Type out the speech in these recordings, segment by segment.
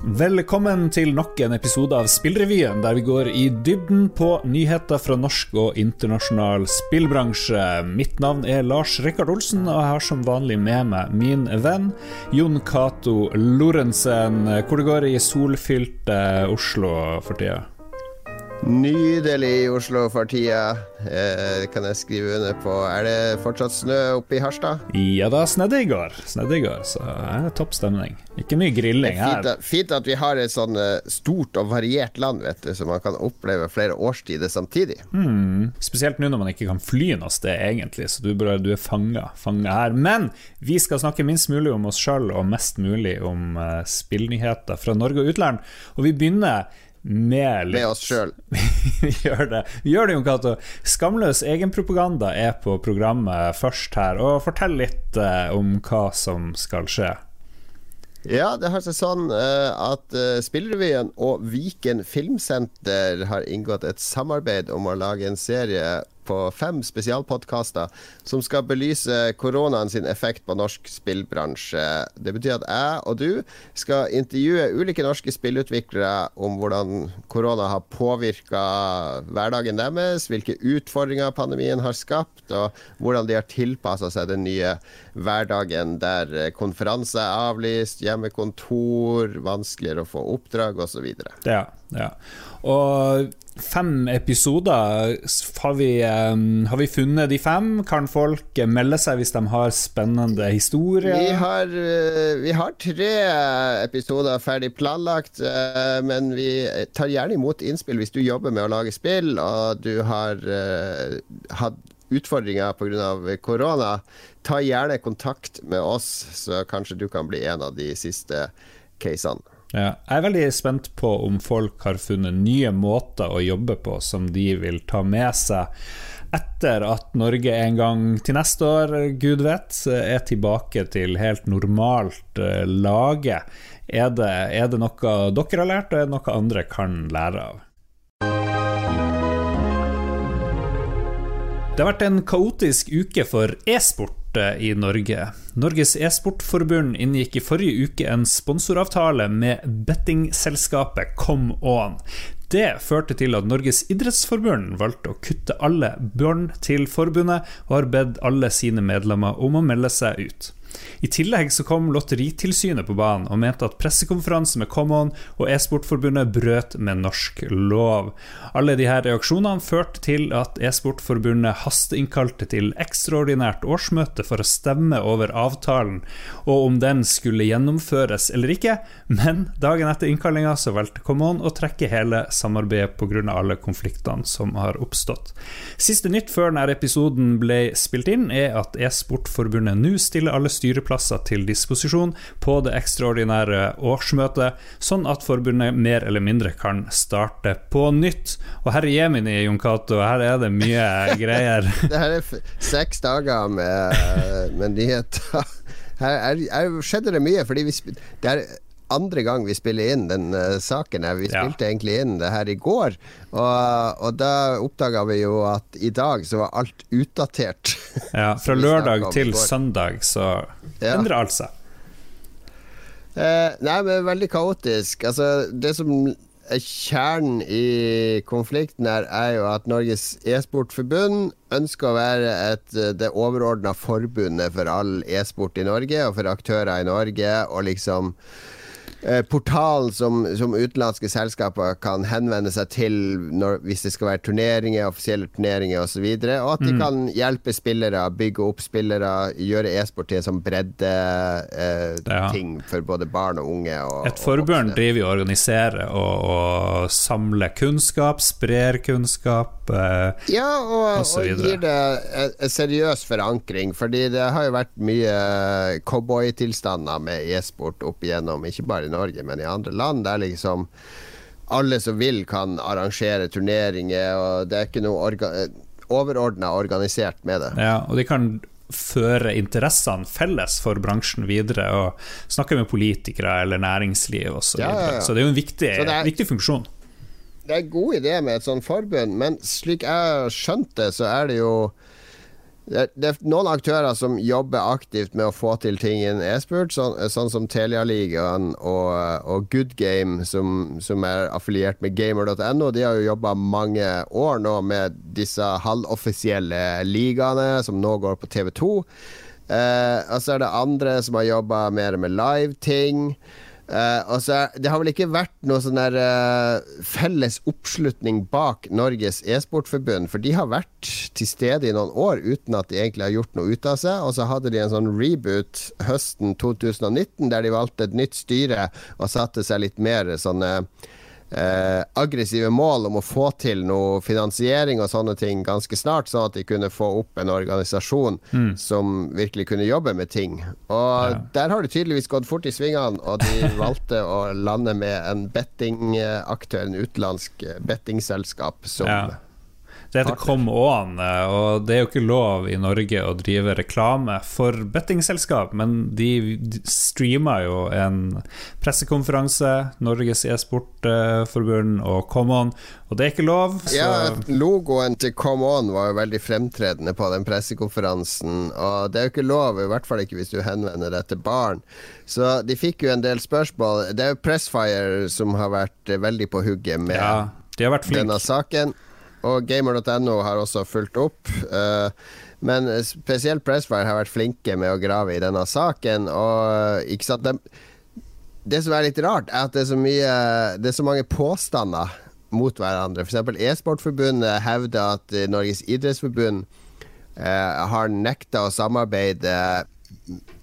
Velkommen til nok en episode av Spillrevyen, der vi går i dybden på nyheter fra norsk og internasjonal spillbransje. Mitt navn er Lars Rikard Olsen, og jeg har som vanlig med meg min venn Jon Cato Lorentzen. Hvor det går i solfylte Oslo for tida? Nydelig i Oslo for tida. Eh, kan jeg skrive under på. Er det fortsatt snø oppe i Harstad? Ja da, snødde i går. Snødde i går, så er det topp stemning. Ikke mye grilling her. Fint, fint at vi har et sånn eh, stort og variert land, vet du, så man kan oppleve flere årstider samtidig. Mm. Spesielt nå når man ikke kan fly noe sted, egentlig, så du, du er fanga, fanga her. Men vi skal snakke minst mulig om oss sjøl, og mest mulig om uh, spillnyheter fra Norge og utland. Og vi begynner med, med oss sjøl. vi gjør det, vi gjør det Jon Cato. Skamløs egenpropaganda er på programmet først her, og fortell litt uh, om hva som skal skje. Ja, det har seg sånn uh, at uh, Spillrevyen og Viken Filmsenter har inngått et samarbeid om å lage en serie på fem spesialpodkaster som skal belyse koronaen sin effekt på norsk spillbransje. Det betyr at jeg og du skal intervjue ulike norske spillutviklere om hvordan korona har påvirka hverdagen deres, hvilke utfordringer pandemien har skapt, og hvordan de har tilpassa seg den nye hverdagen der konferanser er avlyst, hjemmekontor, vanskeligere å få oppdrag osv. Ja, ja. Og fem episoder. Har vi, um, har vi, funnet de fem? Kan folk melde seg hvis de har spennende historier? Vi har, uh, vi har tre episoder ferdig planlagt, uh, men vi tar gjerne imot innspill hvis du jobber med å lage spill og du har uh, hatt utfordringer pga. korona. Ta gjerne kontakt med oss, så kanskje du kan bli en av de siste casene. Ja, jeg er veldig spent på om folk har funnet nye måter å jobbe på som de vil ta med seg etter at Norge en gang til neste år, gud vet, er tilbake til helt normalt uh, lage. Er det, er det noe dere har lært, og er det noe andre kan lære av? Det har vært en kaotisk uke for e-sport i Norge. Norges e-sportforbund inngikk i forrige uke en sponsoravtale med bettingselskapet Come On. Det førte til at Norges idrettsforbund valgte å kutte alle børn til forbundet, og har bedt alle sine medlemmer om å melde seg ut. I tillegg så kom Lotteritilsynet på banen og mente at pressekonferansen med Common og E-sportforbundet brøt med norsk lov. Alle disse reaksjonene førte til at E-sportforbundet hasteinnkalte til ekstraordinært årsmøte for å stemme over avtalen, og om den skulle gjennomføres eller ikke, men dagen etter innkallinga så valgte Common å trekke hele samarbeidet pga. alle konfliktene som har oppstått. Siste nytt før denne episoden ble spilt inn, er at E-sportforbundet nå stiller alle styreplasser til disposisjon på det ekstraordinære årsmøtet, sånn at forbundet mer eller mindre kan starte på nytt. Og herre jemini, Jon Cato, her er det mye greier. det her er seks dager med, med nyheter. Her, her, skjedde det mye, fordi vi, det er andre gang vi spiller inn den uh, saken. her Vi spilte ja. egentlig inn det her i går, og, og da oppdaga vi jo at i dag så var alt utdatert. Ja, fra lørdag til søndag så ja. endrer alt seg. Uh, nei, men veldig kaotisk. Altså, det som er kjernen i konflikten her, er jo at Norges e-sportforbund ønsker å være et, eh, det overordna forbundet for all e-sport i Norge, og for aktører i Norge, og liksom eh, portalen som, som, utenlandske selskaper kan henvende seg til når, hvis det skal være turneringer, offisielle turneringer osv. Og, så og at de mm. kan hjelpe spillere, bygge opp spillere, gjøre e-sport til en sånn bredde-ting eh, for både barn og unge. Og, Et forbund driver og organiserer og, og samler kunnskap, sprer kunnskap eh, Ja, og, og, gir det en seriøs forankring, fordi det har jo vært mye cowboytilstander med e-sport opp igjennom, ikke bare Norge, men i andre land, der liksom alle som vil, kan arrangere turneringer, og det er ikke noe orga overordna organisert med det. Ja, og de kan føre interessene felles for bransjen videre, og snakke med politikere eller næringsliv osv. Så, ja, ja, ja. så det er jo en viktig, er, viktig funksjon. Det er en god idé med et sånt forbund, men slik jeg har skjønt det, så er det jo det, det, er noen aktører som jobber aktivt med å få til ting innen e-sport, sånn, sånn, som Telialigaen og, og Good Game, som, som er affiliert med gamer.no. De har jo jobba mange år nå med disse halvoffisielle ligaene, som nå går på TV2. Eh, og så er det andre som har jobba mer med live-ting. Uh, altså, det har vel ikke vært noe sånn der uh, felles oppslutning bak Norges e-sportforbund, for de har vært til stede i noen år uten at de egentlig har gjort noe ut av seg. Og så hadde de en sånn reboot høsten 2019 der de valgte et nytt styre og satte seg litt mer sånne uh, eh, aggressive mål om å få til noe finansiering og sånne ting ganske snart, sånn at de kunne få opp en organisasjon mm. som virkelig kunne jobbe med ting. Og ja. der har det tydeligvis gått fort i svingene, og de valgte å lande med en bettingaktør, en utenlandsk bettingselskap, som ja det heter Come On, eh, og det er jo ikke lov i Norge å drive reklame for bettingselskap, men de streamer jo en pressekonferanse, Norges e-sportforbund og Come On, og det er ikke lov. Så. Ja, logoen til Come On var jo veldig fremtredende på den pressekonferansen, og det er jo ikke lov, i hvert fall ikke hvis du henvender deg til barn. Så de fikk jo en del spørsmål. Det er jo Pressfire som har vært veldig på hugget med ja, denne saken. Og gamer.no har også fulgt opp. Uh, men spesielt Pressfire har vært flinke med å grave i denne saken. Og ikke sant det, det som er litt rart, er at det er så, mye, det er så mange påstander mot hverandre. F.eks. E-sportforbundet hevder at Norges idrettsforbund uh, har nekta å samarbeide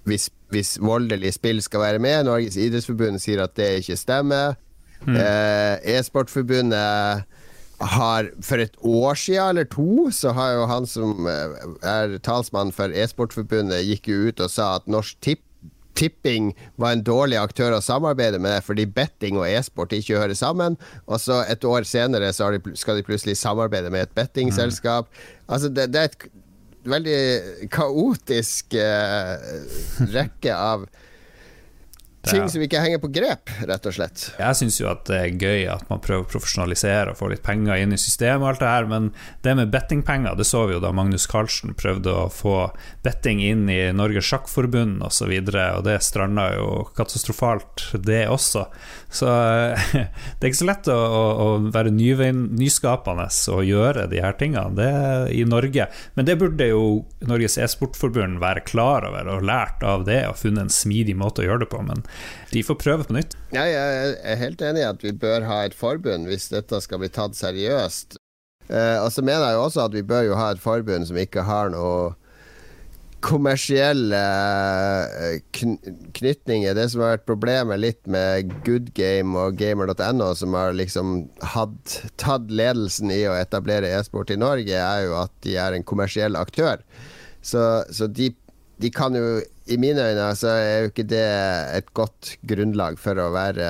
hvis, hvis voldelig spill skal være med. Norges idrettsforbund sier at det ikke stemmer. Mm. Uh, E-sportforbundet har For et år siden eller to så har jo han som eh, er talsmann for E-sportforbundet, gikk jo ut og sa at Norsk Tipp Tipping var en dårlig aktør å samarbeide med fordi betting og e-sport ikke hører sammen. Og så et år senere så de, skal de plutselig samarbeide med et bettingselskap. Mm. Altså det, det, er et veldig kaotisk uh, rekke av Ting som ikke henger på grep, rett og slett. Jeg syns jo at det er gøy at man prøver å profesjonalisere og få litt penger inn i systemet og alt det her, men det med bettingpenger, det så vi jo da Magnus Carlsen prøvde å få betting inn i Norges Sjakkforbund osv., og, så og det stranda jo katastrofalt, det også. Så det er ikke så lett å, å være nyskapende og gjøre de her tingene det i Norge. Men det burde jo Norges e-sportforbund være klar over og lært av det og funnet en smidig måte å gjøre det på. Men de får prøve på nytt. Ja, jeg er helt enig i at vi bør ha et forbund hvis dette skal bli tatt seriøst. Eh, og så mener jeg jo også at vi bør jo ha et forbund som ikke har noe kommersielle kn knytninger. Det som har vært problemet litt med Good Game og gamer.no, som har liksom hatt, tatt ledelsen i å etablere e-sport i Norge, er jo at de er en kommersiell aktør. Så, så de, de kan jo i mine øyne så er jo ikke det et godt grunnlag for å være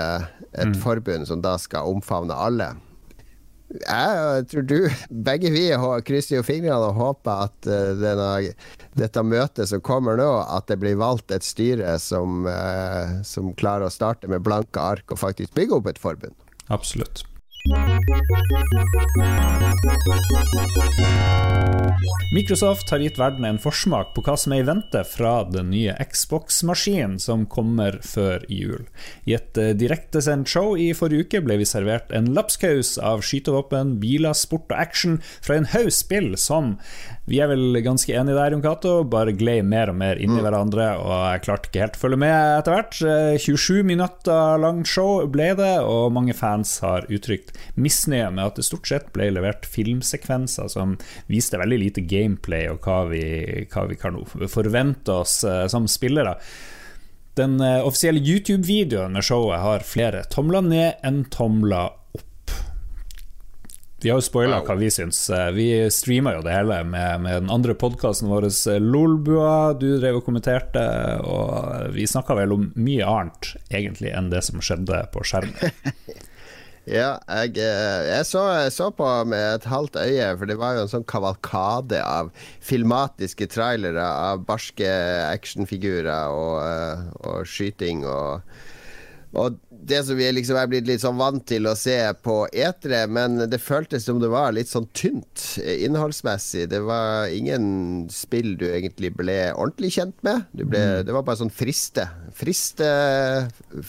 et mm. forbund som da skal omfavne alle. Jeg tror du Begge vi krysser jo fingrene og håper at uh, denne, dette møtet som kommer nå, at det blir valgt et styre som, uh, som klarer å starte med blanke ark og faktisk bygge opp et forbund. Absolutt. Microsoft har gitt verden en forsmak på hva som er i vente fra den nye Xbox-maskinen som kommer før jul. I et eh, direktesendt show i forrige uke ble vi servert en lapskaus av skytevåpen, biler, sport og action fra en haug spill som vi er vel ganske enige der, Jon Cato, bare glei mer og mer inn i mm. hverandre, og jeg klarte ikke helt å følge med etter hvert. 27 eh, minutter langt show ble det, og mange fans har uttrykt misnøye med at det stort sett ble levert filmsekvenser som viste veldig lite gameplay og hva vi, hva vi kan forvente oss eh, som spillere. Den eh, offisielle YouTube-videoen med showet har flere tomler ned enn tomler opp. Vi har jo spoila wow. hva vi syns. Eh, vi streama jo det hele med, med den andre podkasten vår, Lolbua. Du drev og kommenterte, og vi snakka vel om mye annet egentlig enn det som skjedde på skjermen. Ja, jeg, eh, jeg, så, jeg, så, på med et halvt øye, for det var jo en sånn kavalkade av filmatiske trailere av barske actionfigurer og, eh, og skyting og og det som vi liksom er blitt litt sånn vant til å se på etere, men det føltes som det var litt sånn tynt innholdsmessig. Det var ingen spill du egentlig ble ordentlig kjent med. Ble, mm. Det var bare sånn friste. Friste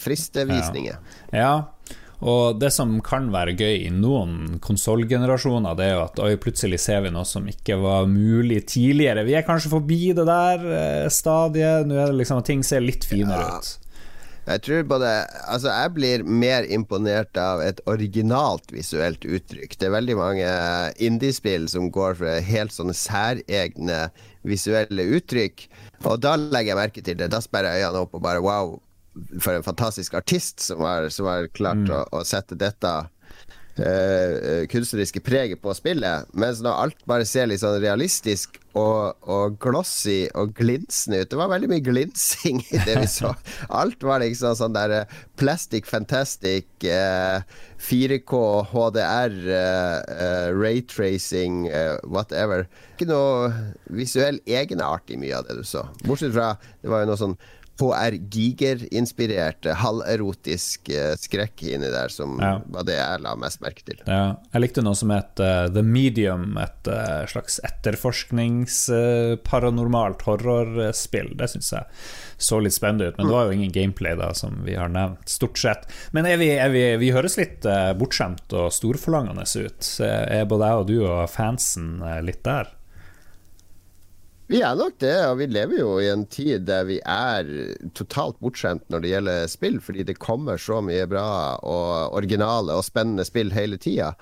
Fristevisninger. Ja. ja. Og det som kan være gøy i noen konsollgenerasjoner, det er jo at oi, plutselig ser vi noe som ikke var mulig tidligere. Vi er kanskje forbi det der eh, stadiet. Nå er det liksom at ting ser litt finere ja. ut. Jeg tror både Altså, jeg blir mer imponert av et originalt visuelt uttrykk. Det er veldig mange indiespill som går for helt sånne særegne visuelle uttrykk. Og da legger jeg merke til det. Da sperrer jeg øynene opp og bare wow, for en fantastisk artist som har, som har klart mm. å, å, sette dette uh, kunstneriske preget på spillet. Mens når alt bare ser litt sånn realistisk og, og, glossy og glinsende ut Det var veldig mye glinsing i det vi så. Alt var liksom sånn der uh, plastic fantastic, uh, 4K, HDR, uh, raytracing, whatever. Ikke noe visuell egenart i mye av det du så. Bortsett fra det var jo noe sånn HR Giger-inspirert halverotisk eh, skrekk inni der, som ja. var det jeg la mest merke til. Ja. Jeg likte noe som het uh, The Medium, et uh, slags etterforsknings-paranormalt uh, horrorspill. Det syns jeg så litt spennende ut, men det var jo ingen gameplay, da, som vi har nevnt, stort sett. Men er vi, er vi, vi høres litt bortskjemt og storforlangende ut. Er både jeg og du og fansen litt der? Vi er nok det, og vi lever jo i en tid der vi er totalt bortskjemt når det gjelder spill, fordi det kommer så mye bra og originale og spennende spill hele tida.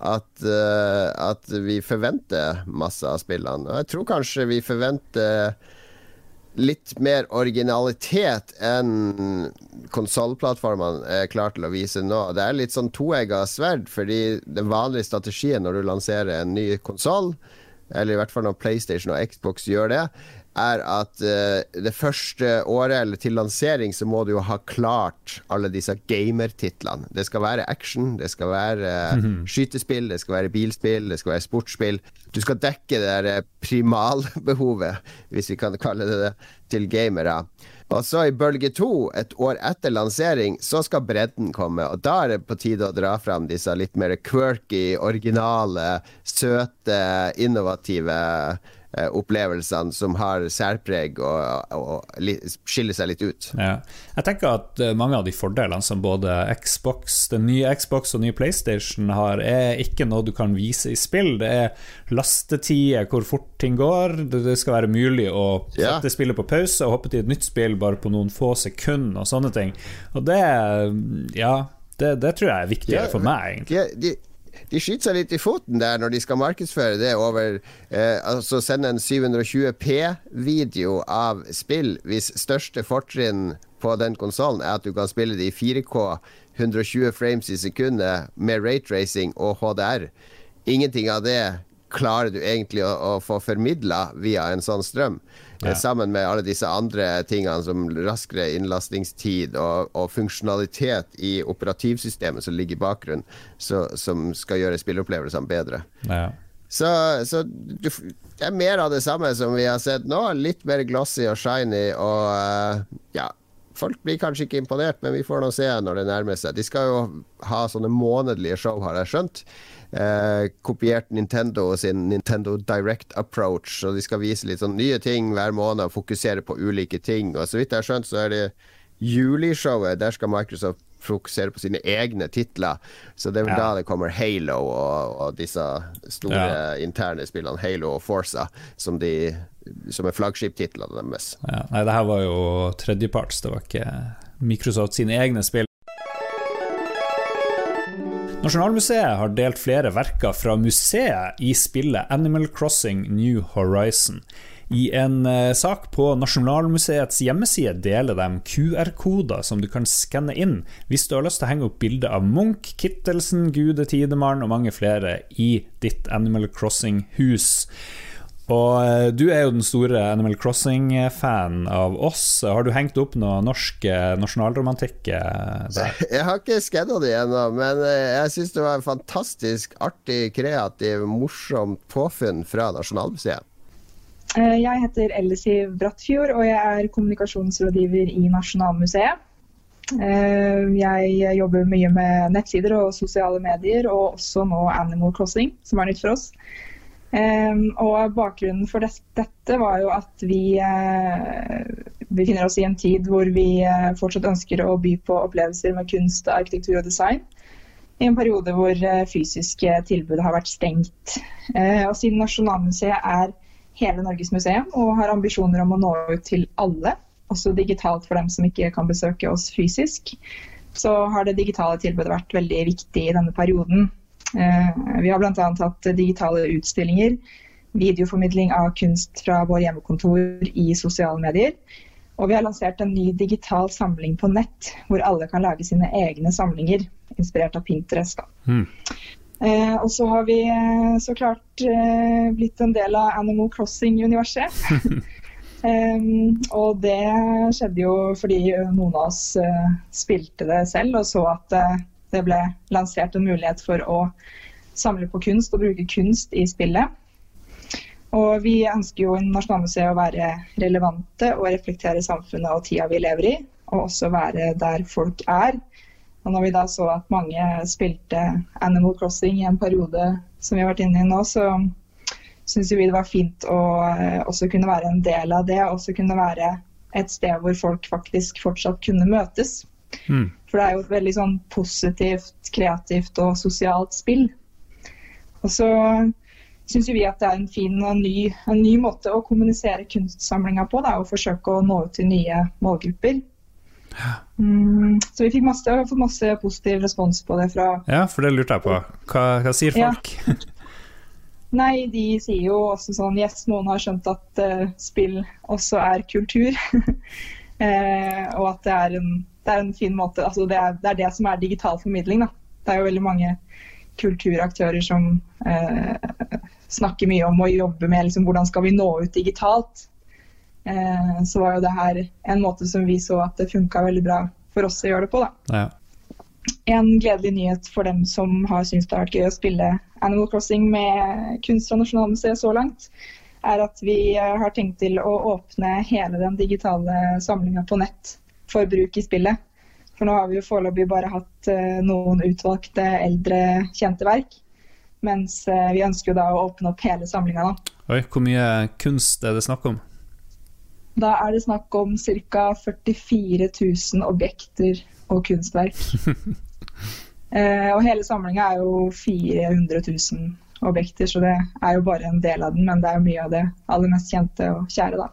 At, uh, at, vi forventer masse av spillene. Og jeg tror kanskje vi forventer litt mer originalitet enn konsollplattformene er klar til å vise nå. Det er litt sånn toegga sverd, fordi den vanlige strategien når du lanserer en ny konsoll, eller i hvert fall når PlayStation og Xbox gjør det, er at uh, det første året eller til lansering så må du jo ha klart alle disse gamertitlene. Det skal være action, det skal være uh, skytespill, det skal være bilspill, det skal være sportsspill. Du skal dekke det der primalbehovet, hvis vi kan kalle det det, til gamere. Og så i bølge to, et år etter lansering, så skal bredden komme. Og da er det på tide å dra fram disse litt mer quirky, originale, søte, innovative opplevelsene som har særpreg og, og, skiller seg litt ut. Ja. Jeg tenker at eh, mange av de fordelene som både Xbox, den nye Xbox og nye PlayStation har, er ikke noe du kan vise i spill. Det er lastetider, hvor fort ting går. Det skal være mulig å sette ja. spillet på pause og hoppe til et nytt spill bare på noen få sekunder og sånne ting. Og det, ja, det, det tror jeg er viktigere ja, for meg, egentlig. Ja, de de skyter seg litt i foten der når de skal markedsføre det over eh, Altså sende en 720P-video av spill hvis største fortrinn på den konsollen er at du kan spille det i 4K, 120 frames i sekundet med rate-racing og HDR. Ingenting av det klarer du egentlig å, å få formidla via en sånn strøm. Ja. Sammen med alle disse andre tingene som raskere innlastingstid og, og funksjonalitet i operativsystemet som ligger i bakgrunnen, så, som skal gjøre spilleopplevelsene bedre. Ja. Så, så du, det er mer av det samme som vi har sett nå. Litt mer glossy og shiny og uh, ja. Folk blir kanskje ikke imponert, men vi får nå se når det nærmer seg. De skal jo ha sånne månedlige show, har jeg skjønt eh, kopiert Nintendo sin Nintendo Direct approach. Og de skal vise litt sånn nye ting hver måned og fokusere på ulike ting. Og så vidt jeg har skjønt, så er det julishowet. Der skal Microsoft fokusere på sine egne titler. Så det er vel ja. da det kommer Halo og, og disse store ja. interne spillene, Halo og Forza, som, de, som er flaggskiptitlene deres. Ja. Nei, det her var jo tredjeparts, det var ikke Microsoft sine egne spill. Nasjonalmuseet har delt flere verker fra museet i spillet Animal Crossing New Horizon. I en uh, sak på Nasjonalmuseets hjemmeside deler de QR-koder som du kan skanne inn hvis du har lyst til å henge opp bilde av Munch, Kittelsen, Gude Tidemann og mange flere i ditt Animal Crossing-hus. Og eh, du er jo den store Animal Crossing-fan av oss. Har du hengt opp noe norsk eh, nasjonalromantikk eh, der? Jeg har ikke skanna det ennå, men jeg syns det var en fantastisk artig, kreativ, morsomt påfunn fra Nasjonalmuseet. Jeg heter Ellisiv Brattfjord, og jeg er kommunikasjonsrådgiver i Nasjonalmuseet. Jeg jobber mye med nettsider og sosiale medier, og også nå Animal Crossing, som er nytt for oss. Og bakgrunnen for dette var jo at vi befinner oss i en tid hvor vi fortsatt ønsker å by på opplevelser med kunst, arkitektur og design i en periode hvor fysiske tilbud har vært stengt. Og siden Nasjonalmuseet er hele Norges museum og har ambisjoner om å nå ut til alle, også digitalt for dem som ikke kan besøke oss fysisk, så har det digitale tilbudet vært veldig viktig i denne perioden. Eh, vi har bl.a. hatt digitale utstillinger, videoformidling av kunst fra vår hjemmekontor i sosiale medier. Og vi har lansert en ny digital samling på nett, hvor alle kan lage sine egne samlinger, inspirert av Pinterest. Mm. Eh, og så har vi eh, så klart eh, blitt en del av Animal Crossing-universet. um, og det skjedde jo fordi noen av oss uh, spilte det selv og så at uh, det ble lansert en mulighet for å samle på kunst og bruke kunst i spillet. Og vi ønsker jo i Nasjonalmuseet å være relevante og reflektere samfunnet og tida vi lever i, og også være der folk er. Og når vi da så at mange spilte Animal Crossing i en periode som vi har vært inne i nå, så syns vi det var fint å eh, også kunne være en del av det. Også kunne være et sted hvor folk faktisk fortsatt kunne møtes. Mm. For det er jo et veldig sånn positivt, kreativt og sosialt spill. Og så syns vi at det er en fin og ny, en ny måte å kommunisere kunstsamlinga på. Da, og forsøke å nå ut til nye målgrupper. Mm, så vi fikk masse, fått masse positiv respons på det fra Ja, for det lurte jeg på. Hva, hva sier folk? Ja. Nei, de sier jo også sånn Yes, noen har skjønt at uh, spill også er kultur. uh, og at det er, en, det er, en, fin måte altså det er, det er, det som er digital formidling. Da. Det er jo veldig mange kulturaktører som eh, snakker mye om å jobbe med liksom, hvordan skal vi nå ut digitalt. Eh, så var jo det her en måte som vi så at det funka veldig bra for oss å gjøre det på. da. Ja. En gledelig nyhet for dem som har syntes det har vært gøy å spille Animal Crossing med Kunst- og Nasjonalmuseet så langt, er at vi eh, har tenkt til å åpne hele den digitale samlinga på nett for bruk i spillet. For nå har vi jo foreløpig bare hatt eh, noen utvalgte eldre kjente verk. Mens vi ønsker jo da å åpne opp hele samlinga. Oi, hvor mye kunst er det snakk om? Da er det snakk om ca. 44 000 objekter og kunstverk. eh, og hele samlinga er jo 400 000 objekter, så det er jo bare en del av den. Men det er jo mye av det aller mest kjente og kjære, da.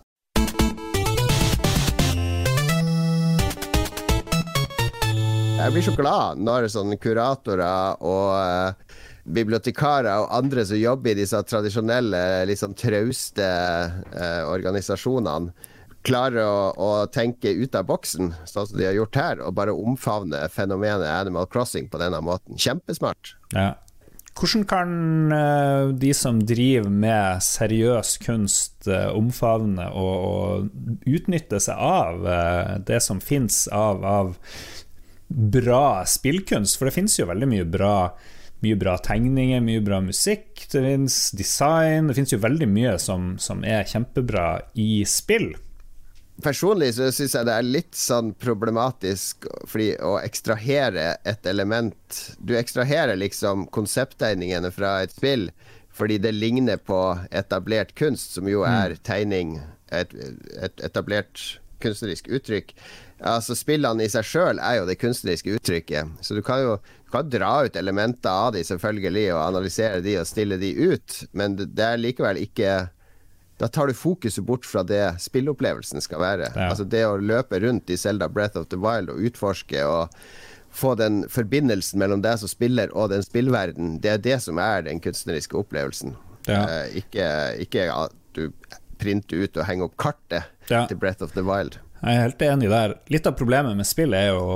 Jeg blir så glad når sånne kuratorer og uh, bibliotekarer og andre som jobber i disse tradisjonelle, liksom trauste uh, organisasjonene, klarer å, å, tenke ut av boksen, sånn som de har gjort her, og bare omfavne fenomenet Animal Crossing på denne måten. Kjempesmart. Ja. Hvordan kan uh, de som driver med seriøs kunst, uh, omfavne og, og, utnytte seg av uh, det som fins av, av, bra spillkunst? For det fins jo veldig mye bra, mye bra tegninger, mye bra musikk, det fins design Det fins jo veldig mye som, som er kjempebra i spill. Personlig så syns jeg det er litt sånn problematisk fordi å ekstrahere et element Du ekstraherer liksom konsepttegningene fra et spill fordi det ligner på etablert kunst, som jo er mm. tegning, et, et etablert kunstnerisk uttrykk. Altså Spillene i seg sjøl er jo det kunstneriske uttrykket, så du kan jo du kan dra ut elementer av de selvfølgelig og analysere de og stille de ut, men det er likevel ikke da tar du fokuset bort fra det spilleopplevelsen skal være. Ja. Altså det å løpe rundt i Selda Breath of the Wild og utforske og få den forbindelsen mellom deg som spiller og den spillverden, det er det som er den kunstneriske opplevelsen. Ja. Eh, ikke, ikke, at du printer ut og henger opp kartet ja. til Breath of the Wild. Jeg er helt enig der. Litt av problemet med spill er jo,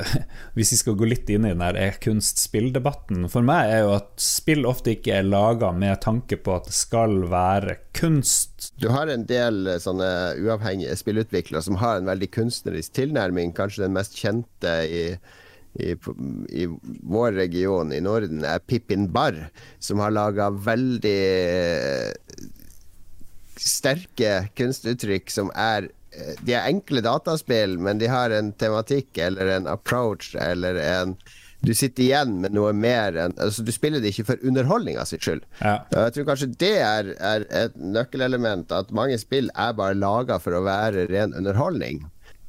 hvis vi skal gå litt inn i den der er-kunst-spill-debatten, for meg er jo at spill ofte ikke er laga med tanke på at det skal være kunst. Du har en del eh, sånne uavhengige spillutviklere som har en veldig kunstnerisk tilnærming. Kanskje den mest kjente i i, i, vår region i Norden er Pippin Barr, som har laga veldig sterke kunstuttrykk som er de er enkle dataspill, men de har en tematikk eller en approach eller en du sitter igjen med noe mer enn altså Du spiller det ikke for underholdninga sin skyld. Ja. Jeg tror kanskje det er, er, et nøkkelelement, at mange spill er bare laga for å være ren underholdning.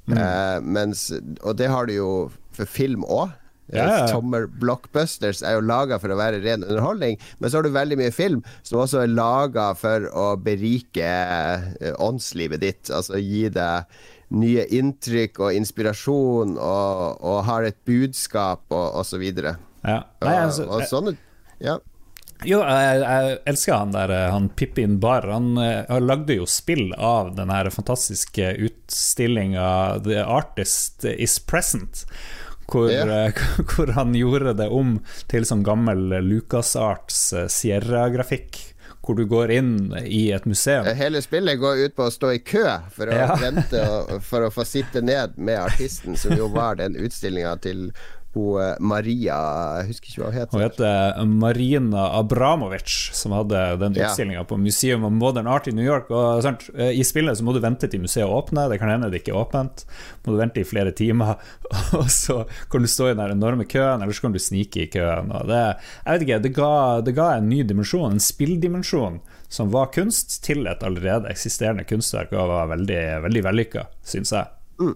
Mm. Eh, mens, og det har du jo for film òg. Ja. Sommerblockbusters er jo laga for å være ren underholdning, men så har du veldig mye film som også er laga for å berike eh, åndslivet ditt. Altså gi deg nye inntrykk og inspirasjon og, og har et budskap og osv. Ja. Nei, altså, og, og sånne, ja. Jo, jeg, jeg, elsker han der, han Pippin Barr. Han, han, eh, lagde jo spill av den her fantastiske utstillinga The Artist Is Present. Hvor, yeah. hvor, han gjorde det om til sånn gammel LucasArts eh, Sierra-grafikk hvor du går inn i et museum. Hele spillet går ut på å stå i kø for å ja. vente og, for å få sitte ned med artisten, som jo var den utstillinga til hun eh, Maria Jeg husker ikke hva hun heter. Hun heter Marina Abramovic, som hadde den utstillinga ja. på Museum of Modern Art i New York. Og sant, eh, I spillet så må du vente til museet åpner, det kan hende det ikke er åpent. Må du vente i flere timer, og så kan du stå i den enorme køen, eller så kan du snike i køen. Det, jeg vet ikke, det ga, det ga en ny dimensjon, en spilldimensjon, som var kunst, til et allerede eksisterende kunstverk, og var veldig, veldig vellykka, syns jeg. Mm.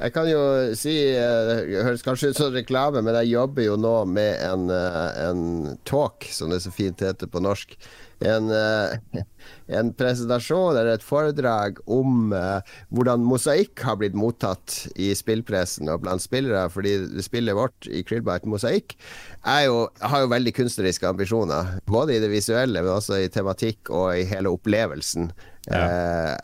Jeg kan jo si eh, Det høres kanskje ut som reklame, men jeg jobber jo nå med en, eh, en talk, som det så fint heter på norsk. En, eh, en presentasjon eller et foredrag om hvordan mosaikk har blitt mottatt i spillpressen og blant spillere, fordi spillet vårt i Krillbite Mosaikk jo, har jo veldig kunstneriske ambisjoner. Både i det visuelle, men også i tematikk og i hele opplevelsen. Ja. Eh,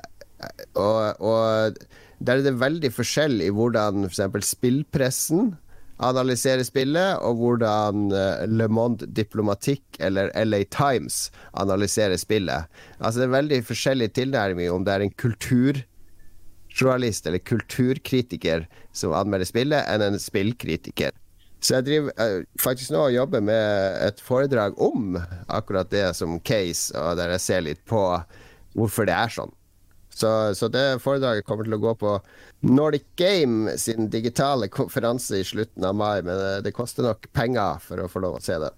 og, og der er det veldig forskjell i hvordan f.eks. spillpressen analyserer spillet, og hvordan uh, Le Monde Diplomatique eller LA Times analyserer spillet. Altså Det er veldig forskjellig tilnærming om det er en kulturjournalist eller kulturkritiker som anmelder spillet, enn en spillkritiker. Så jeg driver uh, faktisk nå og jobber med et foredrag om akkurat det som case, og der jeg ser litt på hvorfor det er sånn. Så, så, det foredraget kommer til å gå på Nordic Game sin digitale konferanse i slutten av mai, men det, det koster nok penger for å få lov å se det.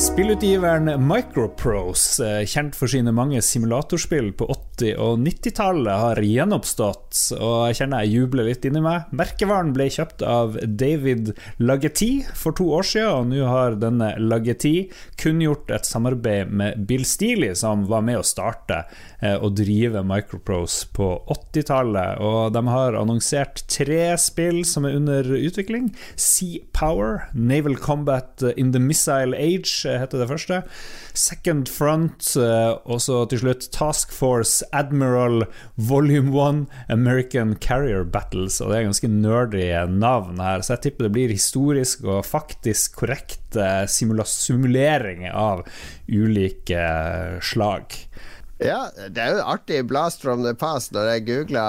Spillutgiveren Microprose, eh, kjent for sine mange simulatorspill på 80- og 90-tallet, har gjenoppstått, og jeg kjenner jeg jubler litt inni meg. Merkevaren ble kjøpt av David Lageti for to år siden, og nå har denne Lageti kunngjort et samarbeid med Bill Steely, som var med å starte eh, og drive Microprose på 80-tallet. Og de har annonsert tre spill som er under utvikling. Sea Power, Naval Combat in the Missile Age heter det første. Second Front, eh, og så til slutt Task Force Admiral Volume 1 American Carrier Battles. Og det er ganske nerdy navn her, så jeg tipper det blir historisk og faktisk korrekte simuleringer av ulike slag. Ja, det er jo en artig blast from the past når jeg googla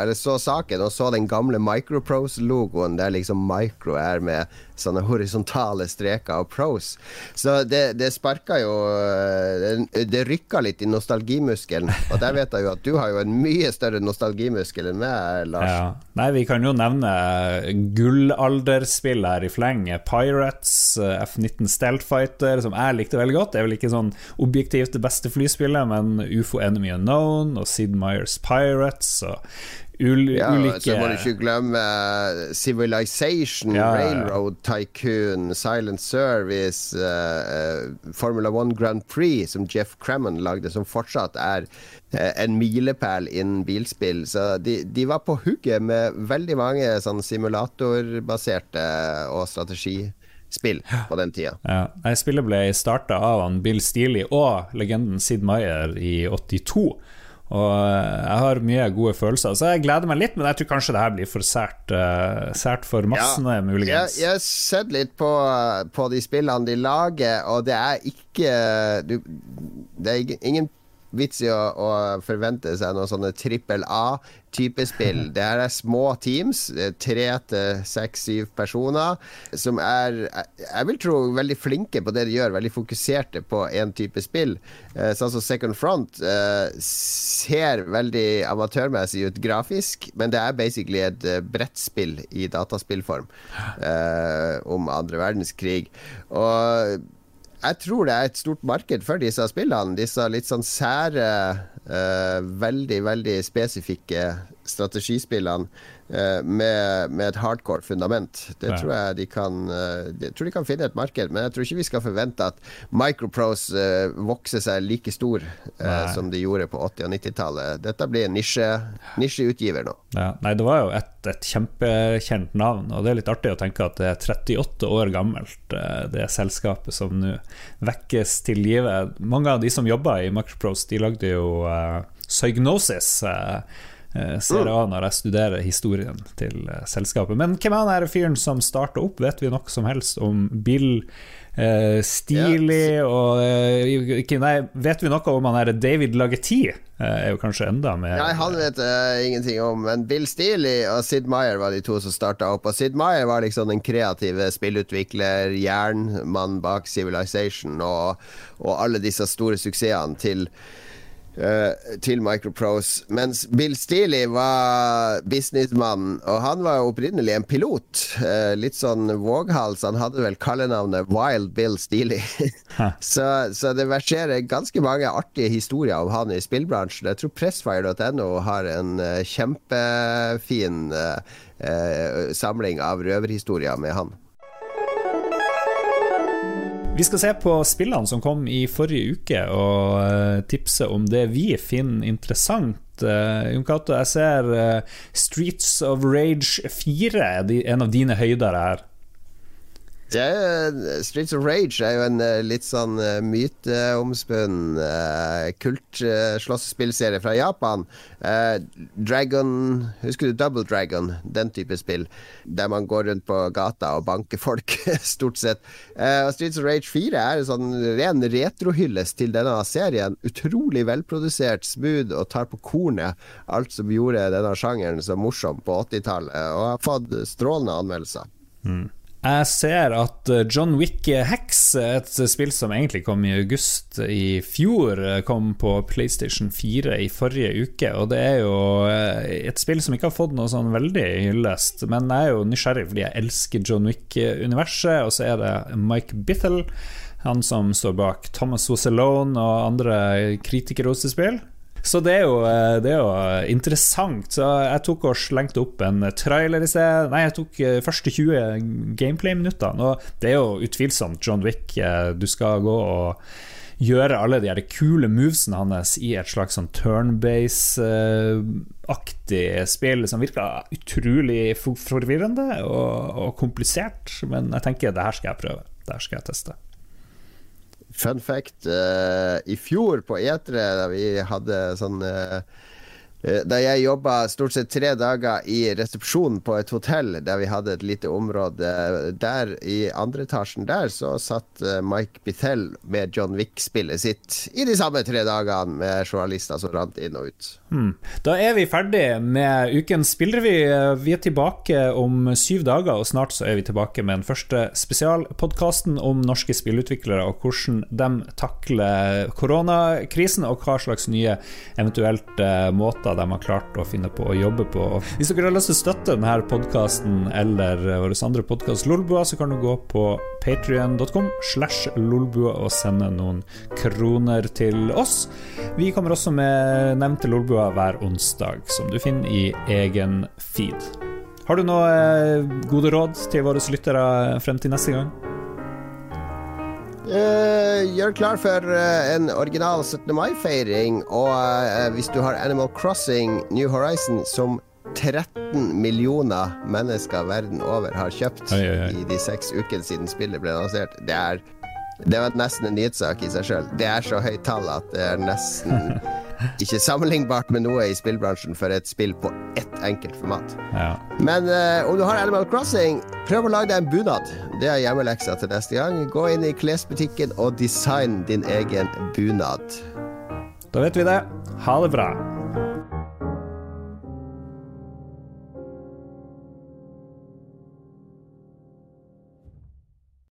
eller så saken og så den gamle Microprose-logoen der liksom Micro er med sånne horisontale streker og pros. Så det, det sparka jo Det, det rykka litt i nostalgimuskelen. Og der vet jeg jo at du har jo en mye større nostalgimuskel enn meg, Lars. Ja. Nei, vi kan jo nevne gullalderspill her i fleng. Pirates, F-19 Stealth Fighter, som jeg likte veldig godt. Det er vel ikke sånn objektivt det beste flyspillet, men UFO Enemy Unknown og Sid Meyers Pirates og ul ja, ulike Så må du ikke glemme uh, Civilization, ja, Railroad Tycoon, Silent Service, uh, Formula 1 Grand Prix, som Jeff Crammon lagde, som fortsatt er uh, en milepæl innen bilspill. Så de, de, var på hugget med veldig mange sånn simulatorbaserte og strategispill på den tida. Ja. Spillet ble starta av Bill Steely og legenden Sid Meyer i 82. Og jeg har mye gode følelser, så jeg gleder meg litt, men jeg tror kanskje det her blir for sært, uh, sært for massene, ja, muligens. Jeg har sett litt på, på, de spillene de lager, og det er ikke du, Det er ingen vits i å, å forvente seg noen sånne trippel A-type spill. Det her er små teams, tre til seks, syv personer, som er, jeg vil tro, veldig flinke på det de gjør. Veldig fokuserte på én type spill. Eh, sånn som Second Front eh, ser veldig amatørmessig ut grafisk, men det er basically et eh, brettspill i dataspillform eh, om andre verdenskrig. Og jeg tror det er et stort marked for disse spillene. Disse litt sånn sære, uh, veldig, veldig spesifikke strategispillene uh, med, med, et hardcore fundament. Det tror jeg de kan uh, Jeg tror de kan finne et marked, men jeg tror ikke vi skal forvente at Microprose vokser seg like stor som de gjorde på 80- og 90-tallet. Dette blir en nisjeutgiver nå. Ja. Nei, det var jo et, et, kjempekjent navn, og det er litt artig å tenke at det er 38 år gammelt, det selskapet som nå vekkes til live. Mange av de som jobba i Microprose, de lagde jo Psygnosis. Uh, Eh, ser av når jeg studerer historien til eh, selskapet. Men hvem er den fyren som starta opp? Vet vi noe som helst om Bill eh, Steely ja. og eh, ikke, nei, Vet vi noe om han er David Lageti? Eh, er jo kanskje enda mer Nei, han vet jeg ingenting om, men Bill Steely og Sid Meyer var de to som starta opp. Og Sid Meyer var liksom den kreative spillutvikler, jernmann bak Civilization og, og alle disse store suksessene til Uh, til Microprose. Mens Bill Steely var businessmann, og han var opprinnelig en pilot. Uh, litt sånn våghals. Han hadde vel kallenavnet Wild Bill Steely. så, så, det verserer ganske mange artige historier om han i spillbransjen. Jeg tror Pressfire.no har en uh, kjempefin samling av røverhistorier med han. Vi skal se på spillene som kom i forrige uke, og uh, tipse om det vi finner interessant. Uh, Jon Cato, jeg ser uh, Streets of Rage 4, en av dine høyder her. Er, Streets of Rage er jo en uh, litt sånn uh, myteomspunnen uh, kult-slåssespillserie fra Japan. Dragon Husker du Double Dragon? Den type spill. Der man går rundt på gata og banker folk, stort sett. Streets of Rage 4 er en sånn ren retrohyllest til denne serien. Utrolig velprodusert, smooth og tar på kornet alt som gjorde denne sjangeren så morsom på 80-tallet, og har fått strålende anmeldelser. Mm. Jeg ser at eh, John Wick Hex, et spill som egentlig kom i august i fjor, kom på PlayStation 4 i forrige uke. Og det er jo eh, et spill som ikke har fått noe sånn veldig hyllest, men jeg er jo nysgjerrig fordi jeg elsker John Wick-universet. Og så er det Mike Bithell, han som står bak Thomas Was og andre kritikerrosespill. Så det er, jo, eh, det er, jo, eh, interessant. Så jeg tok og slengte opp en trailer i sted. Nei, jeg tok eh, første 20 gameplay-minutter. Og det er jo utvilsomt John Wick. Du skal gå og gjøre alle de her kule movesene hans i et slags sånn turnbase-aktig spill som virker utrolig forvirrende og, og komplisert. Men jeg tenker det her skal jeg prøve. Det her skal jeg teste. Fun fact. Uh, I fjor på E3, da vi hadde sånn Eh, da jeg jobba stort sett tre dager i resepsjonen på et hotell der vi hadde et lite område der, i andre etasjen der, så satt eh, Mike Bithell med John Wick-spillet sitt i de samme tre dagene med journalister som rant inn og ut. Hmm. Da er vi ferdig med ukens spillrevy. Vi er tilbake om syv dager, og snart så er vi tilbake med den første spesialpodkasten om norske spillutviklere og hvordan de takler koronakrisen, og hva slags nye eventuelt eh, måter måter de har klart å finne på å jobbe på. Hvis dere har lyst til å støtte denne podkasten eller vår andre podkast Lolbua, så kan du gå på patrion.com slash lolbua og sende noen kroner til oss. Vi kommer også med nevnte Lolbua hver onsdag, som du finner i egen feed. Har du noe eh, gode råd til våre lyttere frem til neste gang? Uh, gjør klar for uh, en original 17. mai-feiring. Og uh, hvis du har Animal Crossing New Horizon, som 13 millioner mennesker verden over har kjøpt oi, oi, oi. i de seks ukene siden spillet ble lansert, det er det var nesten en nyhetssak i seg sjøl. Det er så høyt tall at det er nesten ikke sammenlignbart med noe i spillbransjen for et spill på ett enkelt format. Ja. Men uh, om du har Animal Crossing, prøv å lage deg en bunad. Det er hjemmeleksa til neste gang. Gå inn i klesbutikken og design din egen bunad. Da vet vi det. Ha det bra.